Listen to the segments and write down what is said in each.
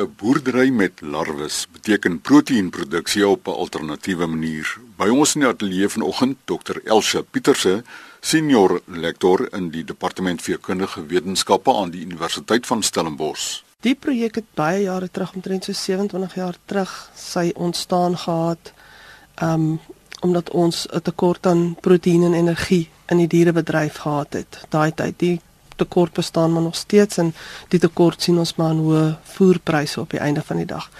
'n Boerdery met larwes beteken proteïenproduksie op 'n alternatiewe manier. By ons in die ateljee vanoggend Dr. Elsje Pieterse, senior lektor in die departement veekundige wetenskappe aan die Universiteit van Stellenbosch. Die projek het baie jare terug, omtrent so 27 jaar terug, sy ontstaan gehad. Um omdat ons 'n tekort aan proteïen en energie in die dierebedryf gehad het. Daai tyd die tekort bestaan maar nog steeds en die tekort sien ons maar in hoë voerpryse op die einde van die dag.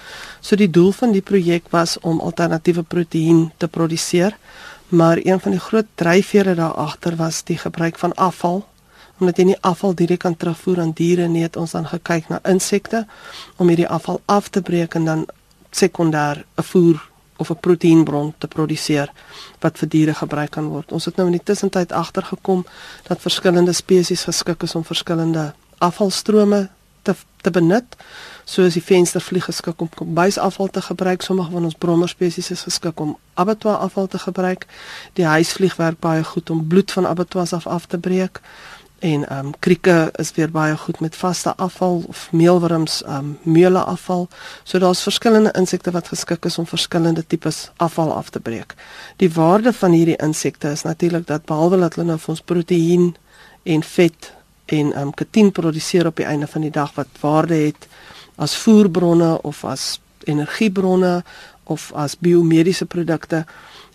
So die doel van die projek was om alternatiewe proteïen te produseer, maar een van die groot dryfvere daar agter was die gebruik van afval omdat jy nie afval direk kan terugvoer aan diere nie, het ons dan gekyk na insekte om hierdie afval af te breek en dan sekondêr 'n voer of 'n proteïenbron te produseer wat vir diere gebruik kan word. Ons het nou in die tussentyd agtergekom dat verskillende spesies geskik is om verskillende afvalstrome te te benut. So is die venstervlieg geskik om kombuisafval te gebruik. Sommige van ons brommer spesies is geskik om abattoir afval te gebruik. Die huisvlieg werk baie goed om bloed van abattoirs af af te breek en ehm um, krieke is weer baie goed met vaste afval of meelwurms ehm um, meule afval. So daar's verskillende insekte wat geskik is om verskillende tipes afval af te breek. Die waarde van hierdie insekte is natuurlik dat behalwe dat hulle nou vir ons proteïen en vet en ehm um, katien produseer op die einde van die dag wat waarde het as voerbronne of as energiebronne of as biomediese produkte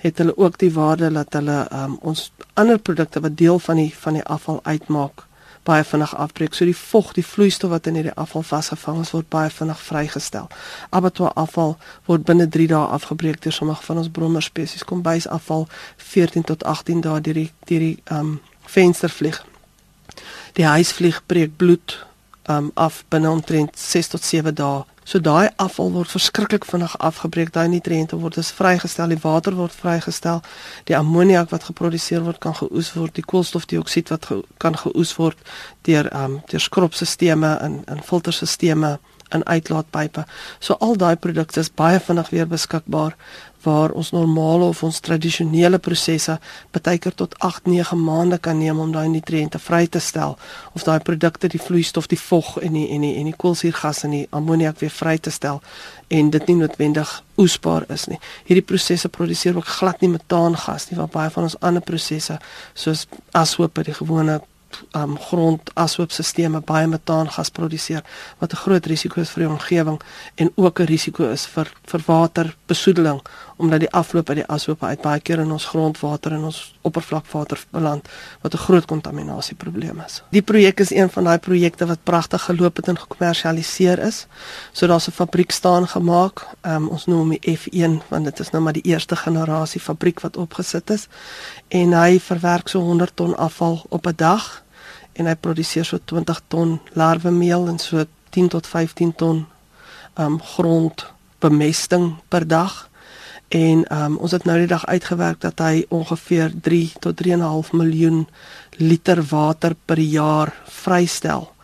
het hulle ook die waarde dat hulle um, ons ander produkte wat deel van die van die afval uitmaak baie vinnig afbreek. So die vog, die vloeistof wat in hierdie afval vasgevang is, word baie vinnig vrygestel. Abattoir afval word binne 3 dae afgebreek deur sommige van ons brommer spesies. Kombuisafval 14 tot 18 dae deur die deur die um venstervlieg. Die huisvlieg breek bloed um af binne omtrent 6 tot 7 dae So daai afval word verskriklik vinnig afgebreek. Daai nutriënte word dus vrygestel, die water word vrygestel. Die ammoniak wat geproduseer word kan geoes word, die koolstofdioksied wat ge kan geoes word deur ehm um, deur skropstelsels en en filterstelsels in uitlaatpype. So al daai produkte is baie vinnig weer beskikbaar waar ons normale of ons tradisionele prosesse baie keer tot 8-9 maande kan neem om daai nutriënte vry te stel of daai produkte die vloeistof, die vog en die en die en die koolsuurgas en die ammoniak weer vry te stel en dit nie noodwendig oesbaar is nie. Hierdie prosesse produseer ook glad nie metaangas nie wat baie van ons ander prosesse soos ashoop by die gewone um, grondasoopstelsels baie metaangas produseer wat 'n groot risiko is vir die omgewing en ook 'n risiko is vir vir waterbesoedeling omdat die afloop uit die asoope uit baie keer in ons grondwater en ons oppervlakwater beland wat 'n groot kontaminasieprobleem is. Die projek is een van daai projekte wat pragtig geloop het en gekommersialiseer is. So daar's 'n fabriek staan gemaak. Um, ons noem hom die F1 want dit is nou maar die eerste generasie fabriek wat opgesit is en hy verwerk so 100 ton afval op 'n dag en hy produseer so 20 ton larwemeel en so 10 tot 15 ton um grondbemesting per dag. En um ons het nou die dag uitgewerk dat hy ongeveer 3 tot 3.5 miljoen liter water per jaar vrystel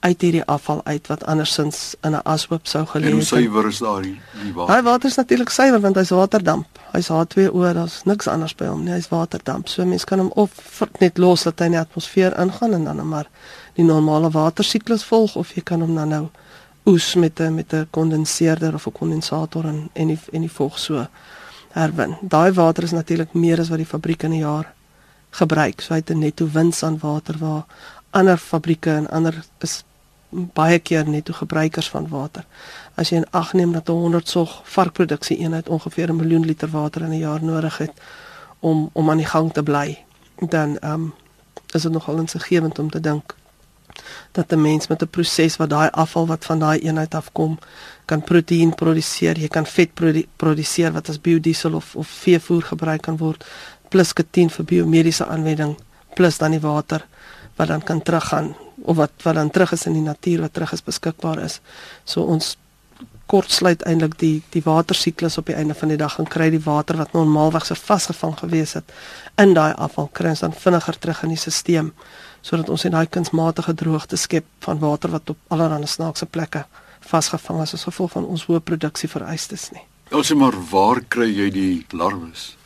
uit hierdie afval uit wat andersins in 'n ashoop sou gelê het. En suiwer is daar die, die water. Hy water is natuurlik suiwer want hy's waterdamp. Hy's H2O, daar's niks anders by hom nie. Hy's waterdamp. So mense kan hom of net los dat hy in die atmosfeer ingaan en dan maar die normale watersiklus volg of jy kan hom dan nou oes met 'n met 'n kondenseerder of 'n kondensator en en die en die vog so herwin. Daai water is natuurlik meer as wat die fabriek in 'n jaar gebruik. So hy het 'n netto wins aan water waar ander fabrieke en ander is baie keer netto gebruikers van water. As jy in ag neem dat 'n 100 sog varkproduksie eenheid ongeveer 'n miljoen liter water in 'n jaar nodig het om om aan die gang te bly, dan ehm um, is dit nogal insiggewend om te dink dat 'n mens met 'n proses wat daai afval wat van daai eenheid afkom kan proteïen produseer, jy kan vet produ produseer wat as biodiesel of of veevoer gebruik kan word, plus katien vir biomediese aanwending, plus dan die water wat dan kan teruggaan of wat wat dan terug is in die natuur wat terug is beskikbaar is. So ons kortsluit eintlik die die watersiklus op die einde van die dag en kry die water wat normaalweg so vasgevang gewees het in daai afval kry ons dan vinniger terug in die stelsel sodat ons in daai kunsmatige droogte skep van water wat op allerlei snaakse plekke vasgevang is as gevolg van ons hoë produksie vereistes nie. Ons maar waar kry jy die larwes?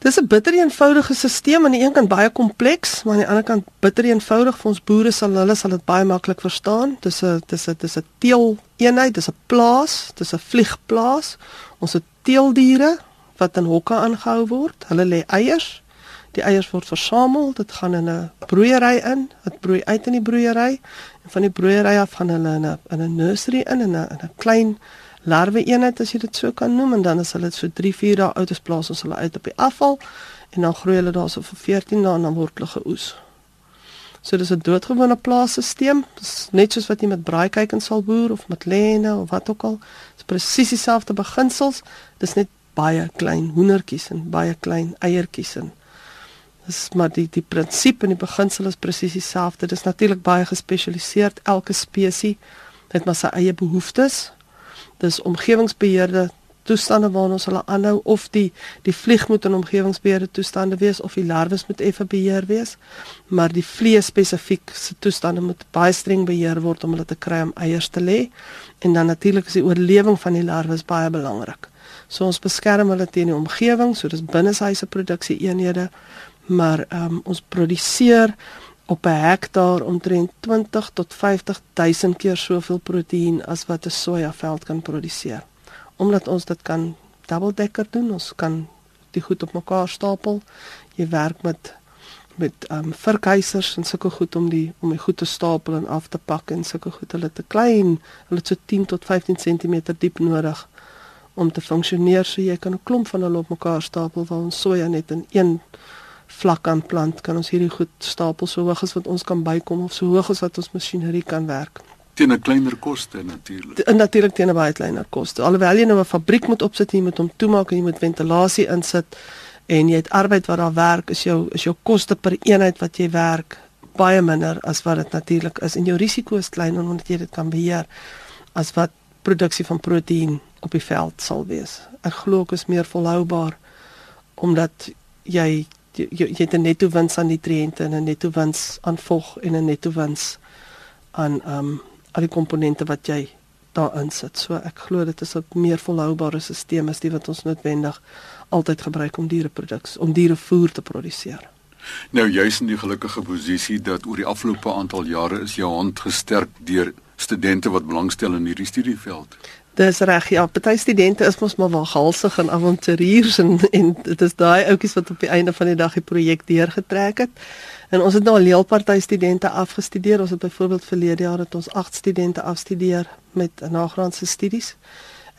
Dis 'n bitter eenvoudige stelsel aan die een kant baie kompleks, maar aan die ander kant bitter eenvoudig vir ons boere sal hulle sal dit baie maklik verstaan. Dis 'n dis 'n dis 'n teel eenheid, dis 'n plaas, dis 'n vliegplaas. Ons het teeldiere wat in hokke aangehou word. Hulle lê eiers. Die eiers word versamel, dit gaan in 'n broeiery in, dit broei uit in die broeiery en van die broeiery af gaan hulle in 'n in 'n nursery in en 'n 'n klein larwe eenheid as jy dit so kan noem en dan as hulle so 3, 4 dae oud is plaas ons hulle uit op die afval en dan groei hulle daarso vir 14 dae en dan word hulle geoes. So dis 'n doodgewone plaasstelsel. Net soos wat jy met braaikuikens sal boer of met lenne of wat ook al. Dis presies dieselfde beginsels. Dis net baie klein hoendertjies en baie klein eiertjies en dis maar die die prinsip en die beginsel is presies dieselfde. Dis natuurlik baie gespesialiseer. Elke spesies het maar sy eie behoeftes dis omgewingsbeheerde toestande waarna ons hulle aanhou of die die vlieg moet in omgewingsbeheerde toestande wees of die larwes moet effe beheer wees maar die vlees spesifiek se toestande moet baie streng beheer word om hulle te kry om eiers te lê en dan natuurlik is die oorlewing van die larwes baie belangrik so ons beskerm hulle teen die omgewing so dis binneshuise produksie eenhede maar um, ons produseer op 'n hektaar omtrent 20 tot 50 000 keer soveel proteïen as wat 'n sojaveld kan produseer. Omdat ons dit kan double decker doen, ons kan die goed op mekaar stapel. Jy werk met met ehm um, verkeisers en sulke goed om die om die goed te stapel en af te pak en sulke goed hulle te klein, hulle so 10 tot 15 cm diep nodig om te funksioneer so jy kan 'n klomp van hulle op mekaar stapel waar ons soja net in een vlak aan plant kan ons hierdie goed stapel so hoog as wat ons kan bykom of so hoog as wat ons masjinerie kan werk teen 'n kleiner koste natuurlik. En natuurlik teen 'n baie kleiner koste. Alhoewel jy nou 'n fabriek moet opsit, jy moet hom toemaak en jy moet ventilasie insit en jy het arbeid wat daar werk, is jou is jou koste per eenheid wat jy werk baie minder as wat dit natuurlik is en jou risiko is kleiner omdat jy dit kan beheer as wat produksie van proteïen op die veld sal wees. Ek glo ek is meer volhoubaar omdat jy jy, jy, het 'n netto wins aan nutriënte en 'n netto wins aan vog en 'n netto wins aan ehm um, al die komponente wat jy daarin sit. So ek glo dit is 'n meer volhoubare stelsel as die wat ons noodwendig altyd gebruik om diereproduksie om dierevoer te produseer. Nou juis in die gelukkige posisie dat oor die afgelope aantal jare is jou hand gesterk deur studente wat belangstel in hierdie studieveld. Dis reg, ja, party studente is mos maar waaghalsig en avonturiers en en dit is daai ouetjies wat op die einde van die dag die projek deurgetrek het. En ons het nou al heel party studente afgestudeer. Ons het byvoorbeeld verlede jaar het ons 8 studente afstudeer met nagraadse studies.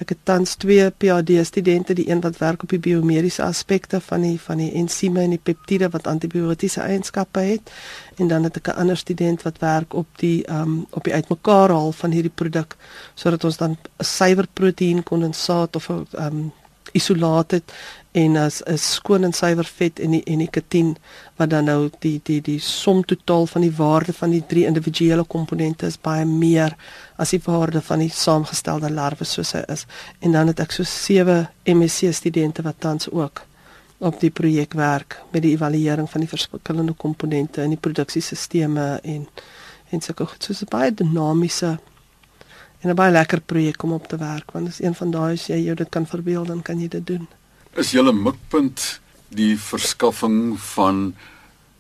Ek het tans twee PhD studente, die een wat werk op die biomediese aspekte van die van die ensieme en die peptiede wat antibiotiese eienskappe het en dan het ek 'n ander student wat werk op die ehm um, op die uitmekaar haal van hierdie produk sodat ons dan 'n suiwer proteïen kondensaat of 'n ehm um, isolaat het en as 'n skoon en suiwer vet en die en die katien wat dan nou die die die som totaal van die waarde van die drie individuele komponente is baie meer as die waarde van die saamgestelde larwe soos hy is. En dan het ek so sewe MSc studente wat tans ook op die projek werk met die evaluering van die verskillende komponente in die produksiesisteme en en sulke goed. Soos 'n baie dinamiese en 'n baie lekker projek om op te werk want dit is een van daai as jy jou dit kan verbeel dan kan jy dit doen. Is julle mikpunt die verskaffing van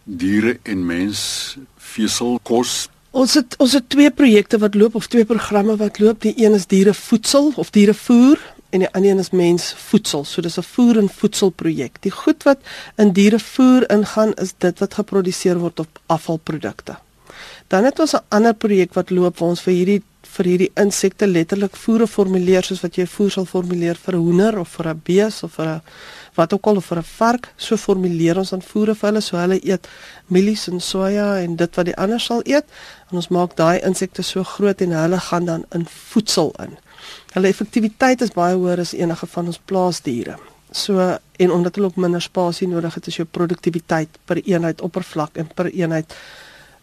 diere en mens vesel kos? Ons het ons het twee projekte wat loop of twee programme wat loop. Die een is dierevoedsel of dierevoer en die ander een is mensvoedsel. So dis 'n voer en voedselprojek. Die goed wat in dierevoer ingaan is dit wat geproduseer word op afvalprodukte. Dan het ons 'n ander projek wat loop waar ons vir hierdie vir hierdie insekte letterlik voere formuleer soos wat jy voer sal formuleer vir 'n hoender of vir 'n bees of vir 'n wat ook al of vir 'n vark, so formuleer ons dan voere vir hulle so hulle eet mielies en soja en dit wat die ander sal eet en ons maak daai insekte so groot en hulle gaan dan in voedsel in. Hulle effektiwiteit is baie hoër as enige van ons plaasdiere. So en omdat hulle ook minder spasie nodig het, is jou produktiwiteit per eenheid oppervlak en per eenheid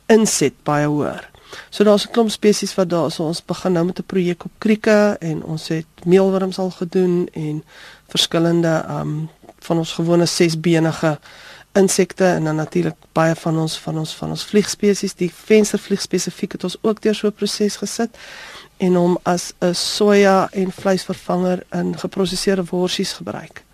inset baie hoër. So daar's 'n klomp spesies wat daar so ons begin nou met 'n projek op krieke en ons het meelworms al gedoen en verskillende um van ons gewone sesbenige insekte en dan natuurlik baie van ons van ons van ons vliegspesies die venstervlieg spesifiek het ons ook deur so 'n proses gesit en hom as 'n soja en vleisvervanger in geprosesede worsies gebruik.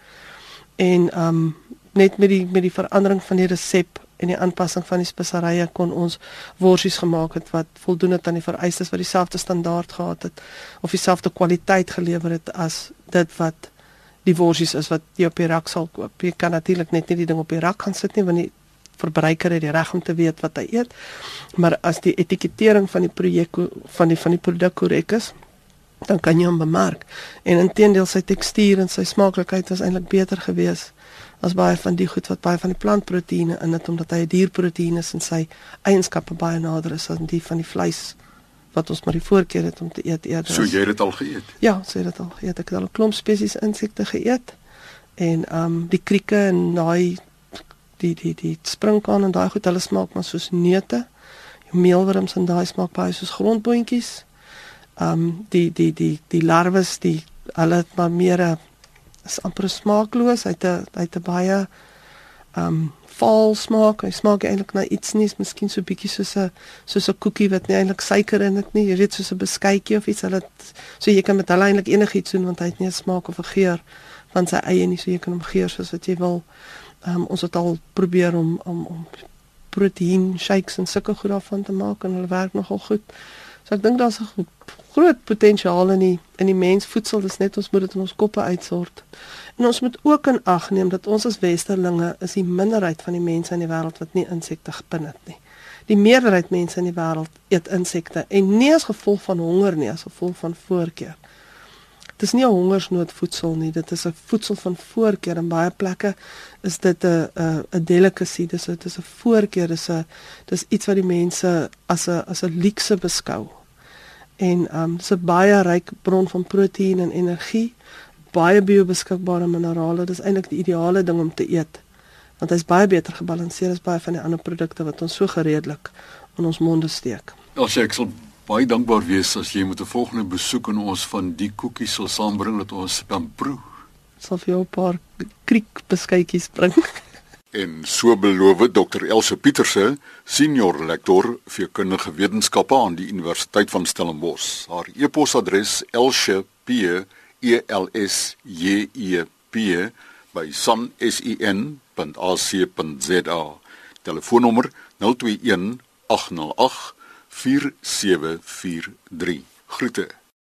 En um net met die met die verandering van die resep en die aanpassing van die speserye kon ons worsies gemaak het wat voldoen het aan die vereistes wat dieselfde standaard gehad het of dieselfde kwaliteit gelewer het as dit wat die worsies is wat jy op die rak sal koop. Jy kan natuurlik net nie die ding op die rak gaan sit nie want die verbruiker het die reg om te weet wat hy eet. Maar as die etikettering van die projek van die van die produk korrek is, dan kan jy hom bemark. En intedeel sy tekstuur en sy smaaklikheid was eintlik beter geweest as baie van die goed wat baie van die plantproteïene in het omdat hy 'n dierproteïen is en sy eienskappe baie nader is aan die van die vleis wat ons maar die voorkeur het om te eet eerder. So jy het dit al geëet? Ja, so het dit al geëet. Ek het al 'n klomp spesies insekte geëet. En ehm um, die krieke en daai die die die springkaan en daai goed, hulle smaak maar soos neute. Die meelworms en daai smaak baie soos grondboontjies. Ehm um, die die die die larwes, die hulle het maar meer 'n is amper smaakloos. Hy het 'n hy het 'n baie um, vaal smaak. Hy smaak eintlik na iets nies, miskien so bietjie soos 'n soos 'n koekie wat nie eintlik suiker in dit nie. Jy weet soos 'n beskuitjie of iets. Hulle so jy kan met hulle eintlik enigiets doen want hy het nie 'n smaak of 'n geur van sy eie nie. So jy kan hom geur soos wat jy wil. Um, ons het al probeer om om om proteïen shakes en sulke goed daarvan te maak en hulle werk nogal goed. So ek dink daar's 'n groot potensiaal in die in die mensvoedsel. Dis net ons moet dit in ons koppe uitsort. En ons moet ook in ag neem dat ons as westerlinge is die minderheid van die mense in die wêreld wat nie insekte gepin het nie. Die meerderheid mense in die wêreld eet insekte en nie as gevolg van honger nie, as gevolg van voorkeur. Dit is nie 'n hongersnoodvoedsel nie, dit is 'n voedsel van voorkeur en baie plekke is dit 'n 'n 'n delicacy, dis dit is 'n voorkeur, dis 'n dis iets wat die mense as 'n as 'n luukse beskou en ehm um, dis 'n baie ryk bron van proteïen en energie, baie biobeskikbare minerale. Dis eintlik die ideale ding om te eet. Want hy's baie beter gebalanseer as baie van die ander produkte wat ons so gereedelik in ons monde steek. Ons ek sal baie dankbaar wees as jy met 'n volgende besoek en ons van die koekies sal saambring dat ons kan proe. Sal vir jou 'n paar kriek beskuitjies bring. En so beloof Dr Else Pieterse, senior lektor vir kundige wetenskappe aan die Universiteit van Stellenbosch. Haar e-posadres elsje.p.e.l.s.j.e.p by sun.ac.za. Telefoonnommer 021 808 4743. Groete.